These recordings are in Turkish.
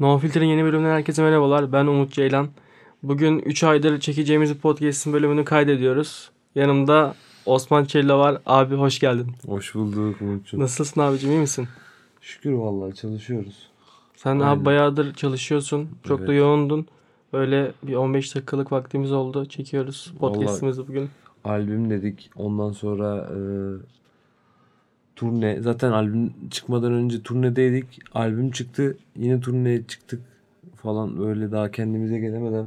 No Filter'ın yeni bölümünden herkese merhabalar. Ben Umut Ceylan. Bugün 3 aydır çekeceğimiz podcast'in bölümünü kaydediyoruz. Yanımda Osman Çella var. Abi hoş geldin. Hoş bulduk Umut'cum. Nasılsın abicim iyi misin? Şükür vallahi çalışıyoruz. Sen Aynen. abi bayağıdır çalışıyorsun. Çok da Evet. yoğundun. Böyle bir 15 dakikalık vaktimiz oldu. Çekiyoruz podcast'imizi bugün. Albüm dedik. Ondan sonra e, turne. Zaten albüm çıkmadan önce turnedeydik. Albüm çıktı. Yine turneye çıktık falan. Böyle daha kendimize gelemeden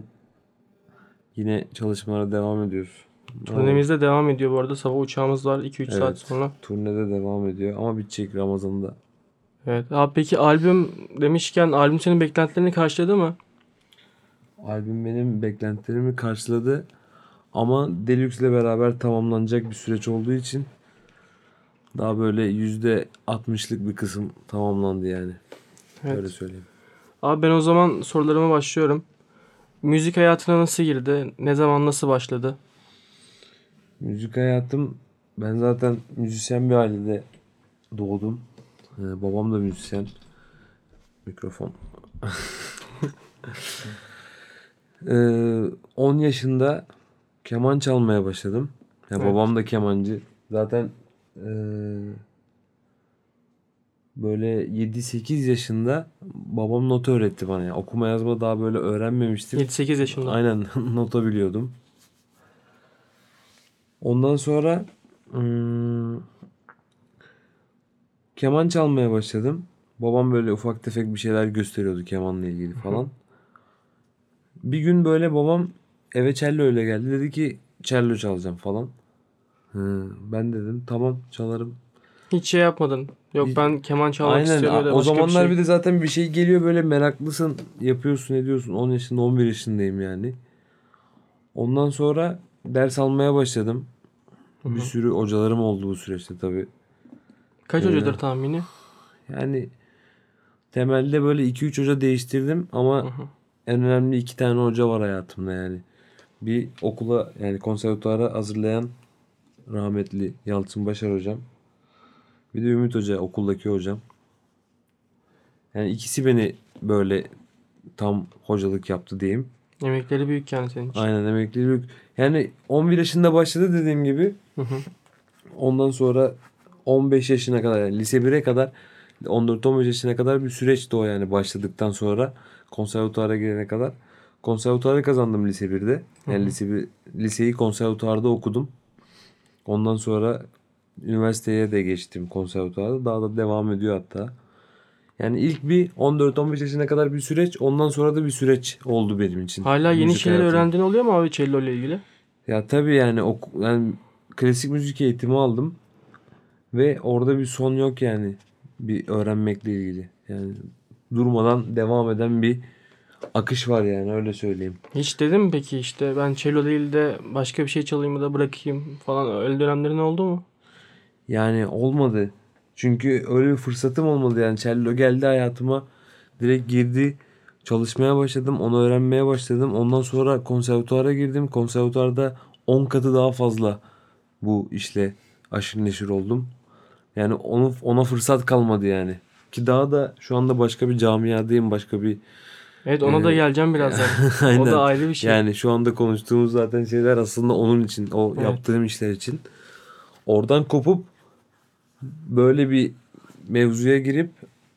yine çalışmalara devam ediyoruz. Turnemiz de devam ediyor bu arada. Sabah uçağımız var 2-3 Evet. saat sonra. Turnede devam ediyor ama bitecek Ramazan'da. Evet. Abi peki albüm demişken albüm senin beklentilerini karşıladı mı? Albüm benim beklentilerimi karşıladı. Ama Deluxe ile beraber tamamlanacak bir süreç olduğu için daha böyle yüzde 60'lık bir kısım tamamlandı yani. Evet. Öyle söyleyeyim. Abi ben o zaman sorularıma başlıyorum. Müzik hayatına nasıl girdi? Ne zaman nasıl başladı? Müzik hayatım ben zaten müzisyen bir ailede doğdum. Ee, babam da müzisyen. Mikrofon. Ee, 10 yaşında keman çalmaya başladım. Yani Evet. Babam da kemancı. Zaten ee, böyle 7-8 yaşında babam nota öğretti bana. Yani okuma yazma daha böyle öğrenmemiştim. 7-8 yaşında. Aynen nota biliyordum. Ondan sonra hmm, keman çalmaya başladım. Babam böyle ufak tefek bir şeyler gösteriyordu kemanla ilgili falan. Bir gün böyle babam eve cello öyle geldi. Dedi ki cello çalacağım falan. Hı, ben dedim tamam çalarım. Hiç şey yapmadın. Yok Hiç- ben keman çalmak Aynen istiyorum da o zamanlar bir bir, şey. de zaten bir şey geliyor böyle meraklısın yapıyorsun ediyorsun 10 yaşında 11 yaşındayım yani. Ondan sonra ders almaya başladım. Bir sürü hocalarım oldu bu süreçte tabii. Kaç Ee, hocadır tahmini? Yani temelde böyle 2-3 hoca değiştirdim ama Hı hı. en önemli iki tane hoca var hayatımda yani. Bir okula yani konservatuara hazırlayan rahmetli Yalçın Başar hocam. Bir de Ümit Hoca okuldaki hocam. Yani ikisi beni böyle tam hocalık yaptı diyeyim. Emekleri büyük yani senin için. Aynen emeklilik. Yani 11 yaşında başladı dediğim gibi. Hı hı. Ondan sonra 15 yaşına kadar yani lise 1'e kadar 14-15 yaşına kadar bir süreçti o yani başladıktan sonra konservatuara girene kadar. Konservatuarı kazandım lise 1'de. Yani lise bir, liseyi konservatuarda okudum. Ondan sonra üniversiteye de geçtim konservatuarda. Daha da devam ediyor hatta. Yani ilk bir 14-15 yaşına kadar bir süreç. Ondan sonra da bir süreç oldu benim için. Hala yeni şeyler hayatım. öğrendiğin oluyor mu abi cello ile ilgili? Ya tabii yani ok yani klasik müzik eğitimi aldım ve orada bir son yok yani bir öğrenmekle ilgili. Yani durmadan devam eden bir akış var yani öyle söyleyeyim. Hiç dedim mi peki işte ben cello değil de başka bir şey çalayım da bırakayım falan öyle dönemlerin oldu mu? Yani olmadı. Çünkü öyle bir fırsatım olmadı yani cello geldi hayatıma direkt girdi. Çalışmaya başladım, onu öğrenmeye başladım. Ondan sonra konservatuara girdim. Konservatuarda 10 katı daha fazla bu işle aşırı neşir oldum. Yani onu ona fırsat kalmadı yani. Ki daha da şu anda başka bir camiadayım, başka bir Evet ona da Ee, geleceğim birazdan. o da ayrı bir şey. Yani şu anda konuştuğumuz zaten şeyler aslında onun için, o Evet. yaptığım işler için. Oradan kopup böyle bir mevzuya girip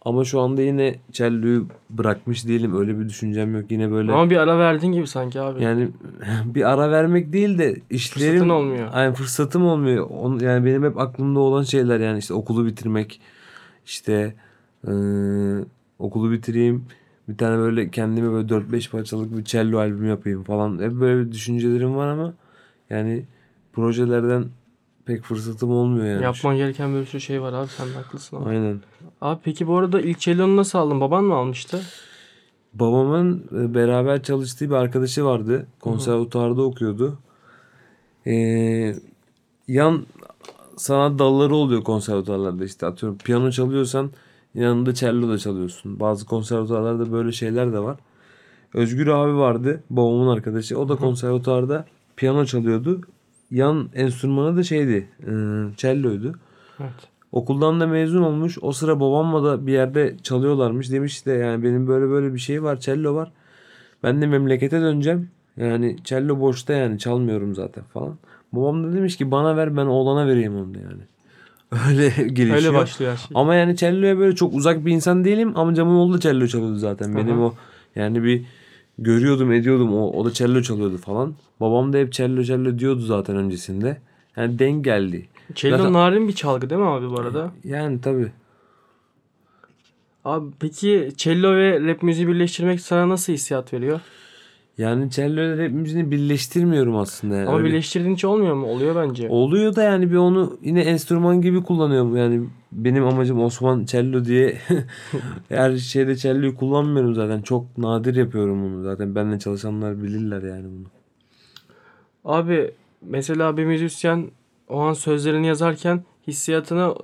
ama şu anda yine cello'yu bırakmış değilim. Öyle bir düşüncem yok. Yine böyle Ama bir ara verdin gibi sanki abi. yani bir ara vermek değil de işlerim Fırsatın olmuyor. Yani fırsatım olmuyor. On, yani benim hep aklımda olan şeyler yani işte okulu bitirmek, işte eee, okulu bitireyim, bir tane böyle kendime böyle 4-5 parçalık bir cello albüm yapayım falan. Hep böyle bir düşüncelerim var ama yani projelerden pek fırsatım olmuyor yani. Yapman gereken bir sürü şey var abi sen de haklısın abi. Aynen. Abi peki bu arada ilk cellonu nasıl aldın? Baban mı almıştı? Babamın e, beraber çalıştığı bir arkadaşı vardı. Konservatuarda okuyordu. Ee, yan sanat dalları oluyor konservatuarlarda işte atıyorum piyano çalıyorsan yanında cello da çalıyorsun. Bazı konservatuarlarda böyle şeyler de var. Özgür abi vardı babamın arkadaşı. O da konservatuarda piyano çalıyordu. Yan enstrümanı da şeydi e, celloydu. Evet. Okuldan da mezun olmuş. O sıra babamla da bir yerde çalıyorlarmış. Demiş de yani benim böyle böyle bir şey var. Cello var. Ben de memlekete döneceğim. Yani cello boşta yani çalmıyorum zaten falan. Babam da demiş ki bana ver ben oğlana vereyim onu yani. Öyle gelişiyor. Öyle başlıyor her şey. Ama yani cello'ya böyle çok uzak bir insan değilim. Amcamın oğlu da cello çalıyordu zaten. Benim Aha. o yani bir görüyordum ediyordum. O, o da cello çalıyordu falan. Babam da hep cello cello diyordu zaten öncesinde. Yani denk geldi. Cello Zaten- narin bir çalgı değil mi abi bu arada? Yani tabii. Abi peki cello ve rap müziği birleştirmek sana nasıl hissiyat veriyor? Yani cello ile rap müziğini birleştirmiyorum aslında. Yani. Ama Öyle- birleştirdiğin hiç olmuyor mu? Oluyor bence. Oluyor da yani bir onu yine enstrüman gibi kullanıyorum. Yani benim amacım Osman cello diye her şeyde cello'yu kullanmıyorum zaten. Çok nadir yapıyorum bunu. Zaten benimle çalışanlar bilirler yani bunu. Abi mesela bir müzisyen o an sözlerini yazarken hissiyatını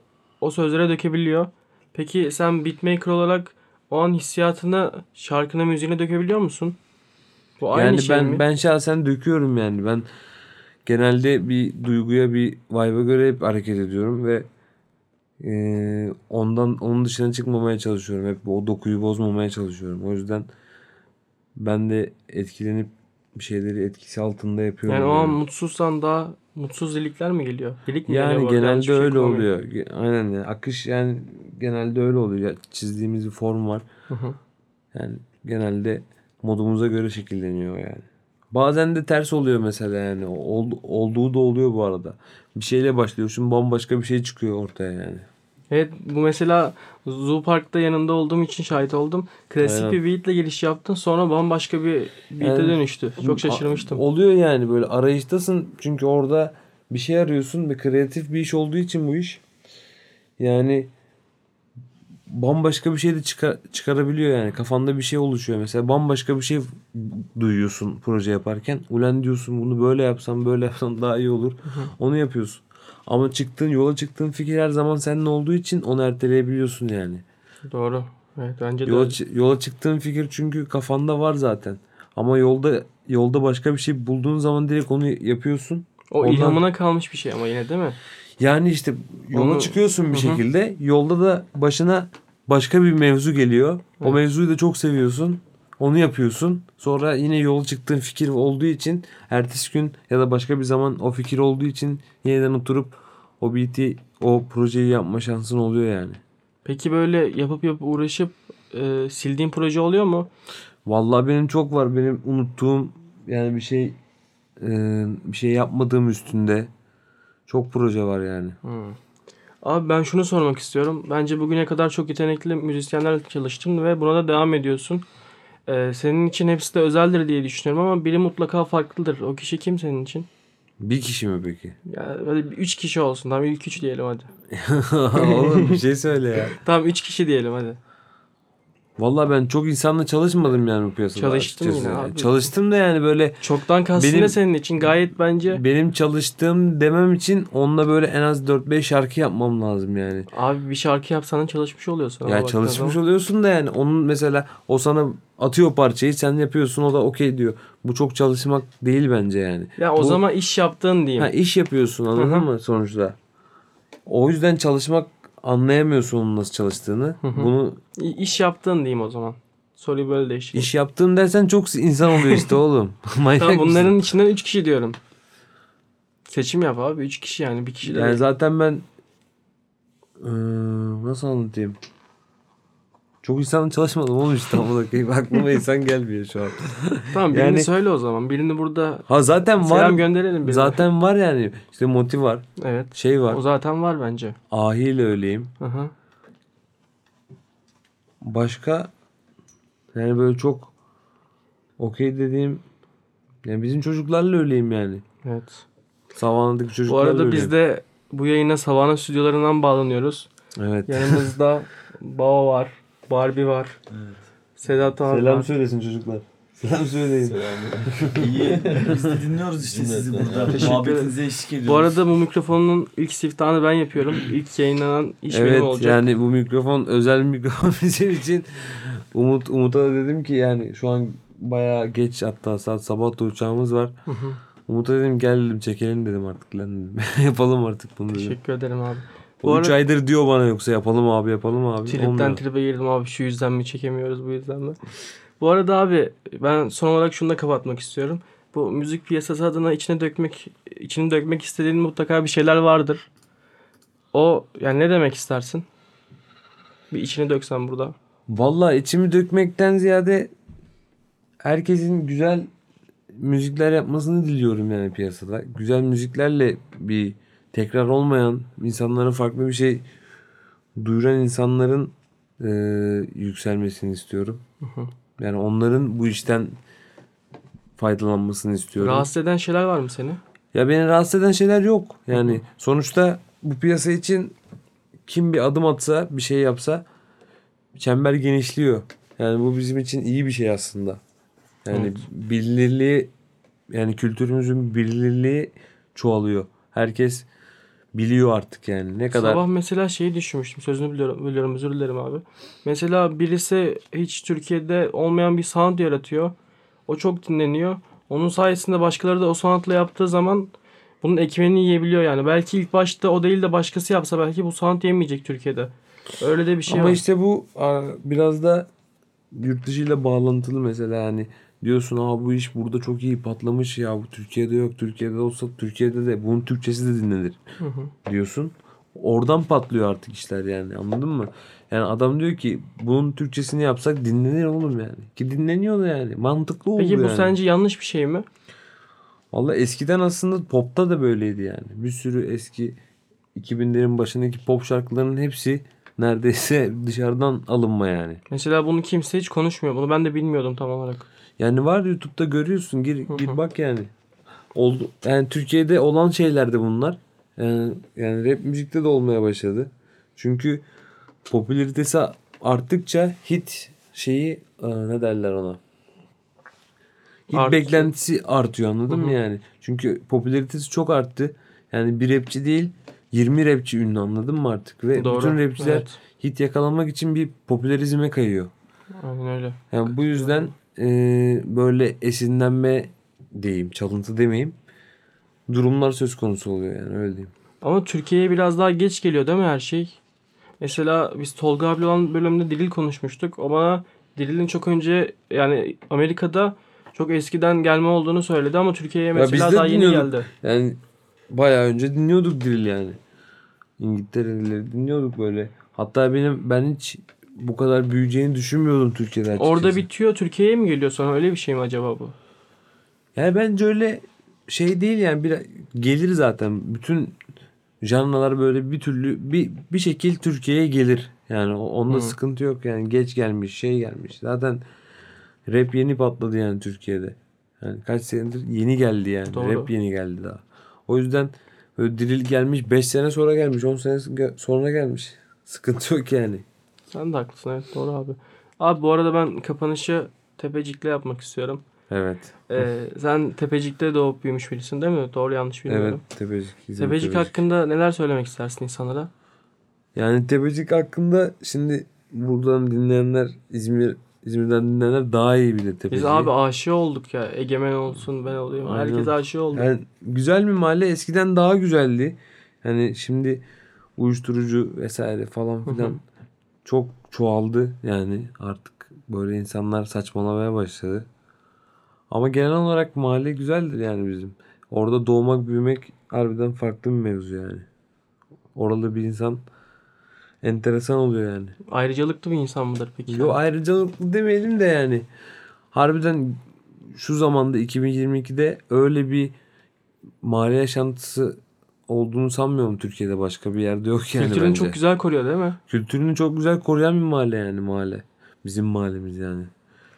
o sözlere dökebiliyor. Peki sen beatmaker olarak o an hissiyatını şarkına müziğine dökebiliyor musun? Bu aynı yani şey ben mi? ben şahsen döküyorum yani. Ben genelde bir duyguya bir vibe'a göre hep hareket ediyorum ve eee, ondan onun dışına çıkmamaya çalışıyorum. Hep o dokuyu bozmamaya çalışıyorum. O yüzden ben de etkilenip bir şeyleri etkisi altında yapıyorum. yani o an yani. mutsuzsan daha mutsuz lilikler mi geliyor? Lilik mi Yani geliyor? Yanlış genelde şey öyle kullanmıyorum. oluyor. Aynen yani akış yani genelde öyle oluyor. Çizdiğimiz bir form var. Hı hı. Yani genelde modumuza göre şekilleniyor yani. Bazen de ters oluyor mesela yani. Ol- olduğu da oluyor bu arada. Bir şeyle başlıyorsun bambaşka bir şey çıkıyor ortaya yani. Evet bu mesela Zoo Park'ta yanında olduğum için şahit oldum. Klasik Aynen. bir beatle giriş yaptın sonra bambaşka bir beat'e Yani- dönüştü. Çok şaşırmıştım. Oluyor yani böyle arayıştasın çünkü orada bir şey arıyorsun ve kreatif bir iş olduğu için bu iş. Yani bambaşka bir şey de çıkar, çıkarabiliyor yani. Kafanda bir şey oluşuyor mesela. Bambaşka bir şey duyuyorsun proje yaparken. Ulan diyorsun bunu böyle yapsam böyle yapsam daha iyi olur. Onu yapıyorsun. Ama çıktığın yola çıktığın fikir her zaman senin olduğu için onu erteleyebiliyorsun yani. Doğru. Evet bence de Yola, çı- yola çıktığın fikir çünkü kafanda var zaten. Ama yolda yolda başka bir şey bulduğun zaman direkt onu yapıyorsun. O Ondan- ilhamına kalmış bir şey ama yine değil mi? Yani işte yola Onu- çıkıyorsun bir Hı şekilde. Yolda da başına başka bir mevzu geliyor. O Evet. mevzuyu da çok seviyorsun. Onu yapıyorsun. Sonra yine yola çıktığın fikir olduğu için ertesi gün ya da başka bir zaman o fikir olduğu için yeniden oturup o beat'i, o projeyi yapma şansın oluyor yani. Peki böyle yapıp yapıp uğraşıp e, sildiğin proje oluyor mu? Vallahi benim çok var. Benim unuttuğum yani bir şey e, bir şey yapmadığım üstünde çok proje var yani. Hmm. Abi ben şunu sormak istiyorum. Bence bugüne kadar çok yetenekli müzisyenlerle çalıştın ve buna da devam ediyorsun. E, senin için hepsi de özeldir diye düşünüyorum ama biri mutlaka farklıdır. O kişi kim senin için? Bir kişi mi peki? Ya hadi üç kişi olsun. Tamam ilk üç diyelim hadi. Oğlum bir şey söyle ya. Tamam üç kişi diyelim hadi. Vallahi ben çok insanla çalışmadım yani bu piyasada. Çalıştın açıkçası. yine abi. Çalıştım da yani böyle Çoktan kastım Benim- senin için gayet bence. benim çalıştığım demem için onunla böyle en az 4-5 şarkı yapmam lazım yani. Abi bir şarkı yapsan çalışmış oluyorsun. Ya çalışmış zaman. oluyorsun da yani onun mesela o sana atıyor parçayı sen yapıyorsun o da okey diyor. Bu çok çalışmak değil bence yani. Ya o Bu- zaman iş yaptığın diyeyim. Ha, iş yapıyorsun anladın mı sonuçta? O yüzden çalışmak anlayamıyorsun onun nasıl çalıştığını. hı. Bunu İ- İş yaptığın diyeyim o zaman. Soruyu böyle değiştireyim. iş yaptığım dersen çok insan oluyor işte oğlum. Manyak Tamam mısın? bunların içinden 3 kişi diyorum. Seçim yap abi. 3 kişi yani. Bir kişi Yani değil. zaten ben eee, nasıl anlatayım? Çok insanla çalışmadım oğlum işte ama da aklıma insan gelmiyor şu an. Tamam birini yani- söyle o zaman. Birini burada Ha zaten selam var. gönderelim. Birine. Zaten var yani. İşte Moti var. Evet. Şey var. O zaten var bence. Ahi ile öyleyim. Hı hı. Başka yani böyle çok okey dediğim yani bizim çocuklarla öyleyim yani. Evet. Savanna'daki Bu çocuklarla arada öyleyim. biz de bu yayına Savana stüdyolarından bağlanıyoruz. Evet. Yanımızda Baba var. Barbie var. Sedat abi Selam var. söylesin çocuklar. Selam söyleyin. İyi. Biz de dinliyoruz işte sizi burada. Muhabbetinize eşlik ediyoruz. Bu arada bu mikrofonun ilk siftahını ben yapıyorum. İlk yayınlanan iş evet benim olacak. yani bu mikrofon özel bir mikrofon bizim için. Umut Umut'a da dedim ki yani şu an bayağı geç hatta saat sabah da uçağımız var. Hı hı. Umut'a dedim gel dedim çekelim dedim artık lan dedim. Yapalım artık bunu dedim. Teşekkür ederim abi. Bu O 3 arada- aydır diyor bana yoksa yapalım abi yapalım abi. Tripten Olmuyor. tribe girdim abi şu yüzden mi çekemiyoruz bu yüzden mi? Bu arada abi ben son olarak şunu da kapatmak istiyorum. Bu müzik piyasası adına içine dökmek içini dökmek istediğin mutlaka bir şeyler vardır. O yani ne demek istersin? Bir içini döksen burada. Vallahi içimi dökmekten ziyade herkesin güzel müzikler yapmasını diliyorum yani piyasada. Güzel müziklerle bir tekrar olmayan insanlara farklı bir şey duyuran insanların e, yükselmesini istiyorum. Yani onların bu işten faydalanmasını istiyorum. Rahatsız eden şeyler var mı seni? Ya beni rahatsız eden şeyler yok. Yani sonuçta bu piyasa için kim bir adım atsa, bir şey yapsa çember genişliyor. Yani bu bizim için iyi bir şey aslında. Yani Evet. bilinirliği yani kültürümüzün bilinirliği çoğalıyor. Herkes biliyor artık yani. Ne kadar Sabah mesela şeyi düşünmüştüm. Sözünü biliyorum, biliyorum özür dilerim abi. Mesela birisi hiç Türkiye'de olmayan bir sound yaratıyor. O çok dinleniyor. Onun sayesinde başkaları da o soundla yaptığı zaman bunun ekmeğini yiyebiliyor yani. Belki ilk başta o değil de başkası yapsa belki bu sound yemeyecek Türkiye'de. Öyle de bir şey Ama var. işte bu a, biraz da yurt dışıyla bağlantılı mesela yani diyorsun aa bu iş burada çok iyi patlamış ya bu Türkiye'de yok Türkiye'de olsa Türkiye'de de bunun Türkçesi de dinlenir Hı hı. diyorsun. Oradan patlıyor artık işler yani anladın mı? Yani adam diyor ki bunun Türkçesini yapsak dinlenir oğlum yani. Ki dinleniyor da yani mantıklı oldu Peki bu yani. sence yanlış bir şey mi? Valla eskiden aslında popta da böyleydi yani. Bir sürü eski 2000'lerin başındaki pop şarkıların hepsi neredeyse dışarıdan alınma yani. Mesela bunu kimse hiç konuşmuyor. Bunu ben de bilmiyordum tam olarak. Yani var YouTube'da görüyorsun gir gir bak yani. Oldu. Yani Türkiye'de olan şeyler de bunlar. Yani, yani rap müzikte de olmaya başladı. Çünkü popülaritesi arttıkça hit şeyi e, ne derler ona? Hit Artıyor. beklentisi artıyor anladın mı yani? Çünkü popülaritesi çok arttı. Yani bir rapçi değil 20 rapçi ünlü anladın mı artık? Ve Doğru. bütün rapçiler Evet. hit yakalamak için bir popülerizme kayıyor. Aynen öyle. Yani bu yüzden e, böyle esinlenme diyeyim, çalıntı demeyeyim. Durumlar söz konusu oluyor yani öyle diyeyim. Ama Türkiye'ye biraz daha geç geliyor değil mi her şey? Mesela biz Tolga abi olan bölümde Diril konuşmuştuk. O bana Diril'in çok önce yani Amerika'da çok eskiden gelme olduğunu söyledi ama Türkiye'ye mesela de daha yeni geldi. Yani bayağı önce dinliyorduk drill yani. İngiltere'lileri dinliyorduk böyle. Hatta benim ben hiç bu kadar büyüyeceğini düşünmüyordum Türkiye'de açıkçası. Orada bitiyor Türkiye'ye mi geliyor sonra öyle bir şey mi acaba bu? Yani bence öyle şey değil yani bir gelir zaten bütün janralar böyle bir türlü bir bir şekil Türkiye'ye gelir. Yani onda Hı. sıkıntı yok yani geç gelmiş şey gelmiş. Zaten rap yeni patladı yani Türkiye'de. Yani kaç senedir yeni geldi yani. Doğru. Rap yeni geldi daha. O yüzden böyle drill gelmiş 5 sene sonra gelmiş 10 sene sonra gelmiş. Sıkıntı yok yani. Sen de haklısın evet doğru abi. Abi bu arada ben kapanışı Tepecik'le yapmak istiyorum. Evet. Ee, sen Tepecik'te doğup büyümüş birisin değil mi? Doğru yanlış Evet. bilmiyorum. Tepecik. İzmir Tepecik hakkında neler söylemek istersin insanlara? Yani Tepecik hakkında şimdi buradan dinleyenler İzmir İzmir'den dinleyenler daha iyi bilir Tepecik'i. Biz abi aşığı olduk ya. Egemen olsun ben olayım. Aynen. Herkes aşığı oldu. Yani güzel bir mahalle eskiden daha güzeldi. Yani şimdi uyuşturucu vesaire falan Hı hı. Çok çoğaldı yani artık böyle insanlar saçmalamaya başladı. Ama genel olarak mahalle güzeldir yani bizim. Orada doğmak büyümek harbiden farklı bir mevzu yani. Oralı bir insan enteresan oluyor yani. Ayrıcalıklı bir insan mıdır peki? Yo ayrıcalıklı demeyelim de yani. Harbiden şu zamanda 2022'de öyle bir mahalle yaşantısı olduğunu sanmıyorum Türkiye'de başka bir yerde yok yani Kültürünü bence. çok güzel koruyor değil mi? Kültürünü çok güzel koruyan bir mahalle yani mahalle. Bizim mahallemiz yani.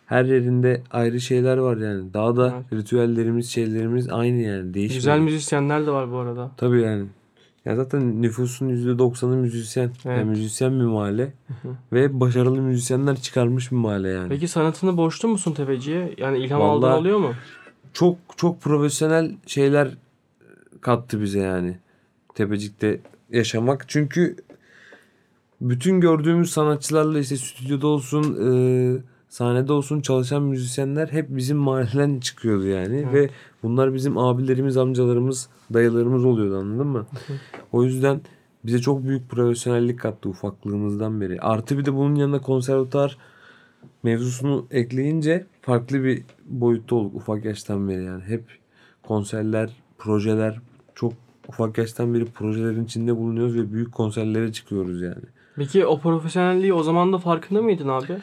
Her yerinde ayrı şeyler var yani. Daha da Evet. ritüellerimiz, şeylerimiz aynı yani. Değişmiyor. Güzel müzisyenler de var bu arada. Tabii yani. Ya zaten nüfusun %90'ı müzisyen. Evet. Yani müzisyen bir mahalle. hı. Ve başarılı müzisyenler çıkarmış bir mahalle yani. Peki sanatını borçlu musun Tepeci'ye? Yani ilham Vallahi- aldığın oluyor mu? çok çok profesyonel şeyler kattı bize yani. Tepecik'te yaşamak. Çünkü bütün gördüğümüz sanatçılarla işte stüdyoda olsun, e, sahnede olsun çalışan müzisyenler hep bizim mahalleden çıkıyordu yani. Evet. Ve bunlar bizim abilerimiz, amcalarımız, dayılarımız oluyordu anladın mı? O yüzden bize çok büyük profesyonellik kattı ufaklığımızdan beri. Artı bir de bunun yanında konservatuar mevzusunu ekleyince farklı bir boyutta olduk ufak yaştan beri yani. Hep konserler, projeler çok ufak yaştan beri projelerin içinde bulunuyoruz ve büyük konserlere çıkıyoruz yani. Peki o profesyonelliği o zaman da farkında mıydın abi?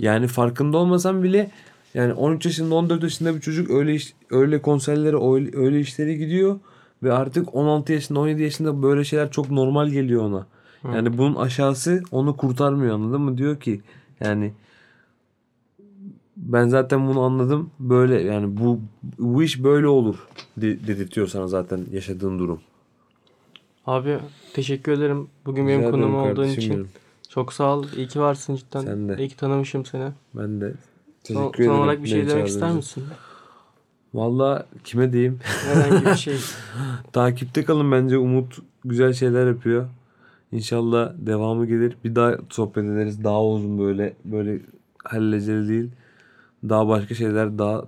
Yani farkında olmasam bile yani 13 yaşında 14 yaşında bir çocuk öyle iş, öyle konserlere öyle, öyle işlere gidiyor ve artık 16 yaşında 17 yaşında böyle şeyler çok normal geliyor ona. Yani bunun aşağısı onu kurtarmıyor anladın mı? Diyor ki yani ben zaten bunu anladım. Böyle yani bu bu iş böyle olur de- dedirtiyor sana zaten yaşadığın durum. Abi teşekkür ederim. Bugün Rica benim ederim konuğum olduğun kardeşim için. benim. Çok sağ ol. İyi ki varsın cidden. Sen de. İyi ki tanımışım seni. Ben de Son, teşekkür son ederim. olarak bir şey beni demek ister için. misin? Valla kime diyeyim? Herhangi bir şey. Takipte kalın bence Umut güzel şeyler yapıyor. İnşallah devamı gelir. Bir daha sohbet ederiz. Daha uzun böyle böyle halledeceli değil. Daha başka şeyler daha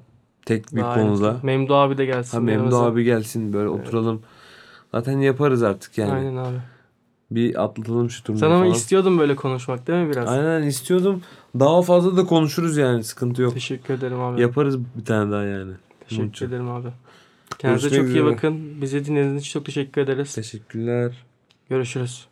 tek bir Daha konuda. Memdu abi de gelsin. Ha Memdu yanımıza. abi gelsin böyle oturalım. Zaten yaparız artık yani. Aynen abi. Bir atlatalım şu turnuva Sen ama falan. istiyordun böyle konuşmak değil mi biraz? Aynen istiyordum. Daha fazla da konuşuruz yani sıkıntı yok. Teşekkür ederim abi. Yaparız bir tane daha yani. Teşekkür Umut'cum. ederim abi. Kendinize Görüşmek çok iyi üzere. bakın. Bizi dinlediğiniz için çok teşekkür ederiz. Teşekkürler. Görüşürüz.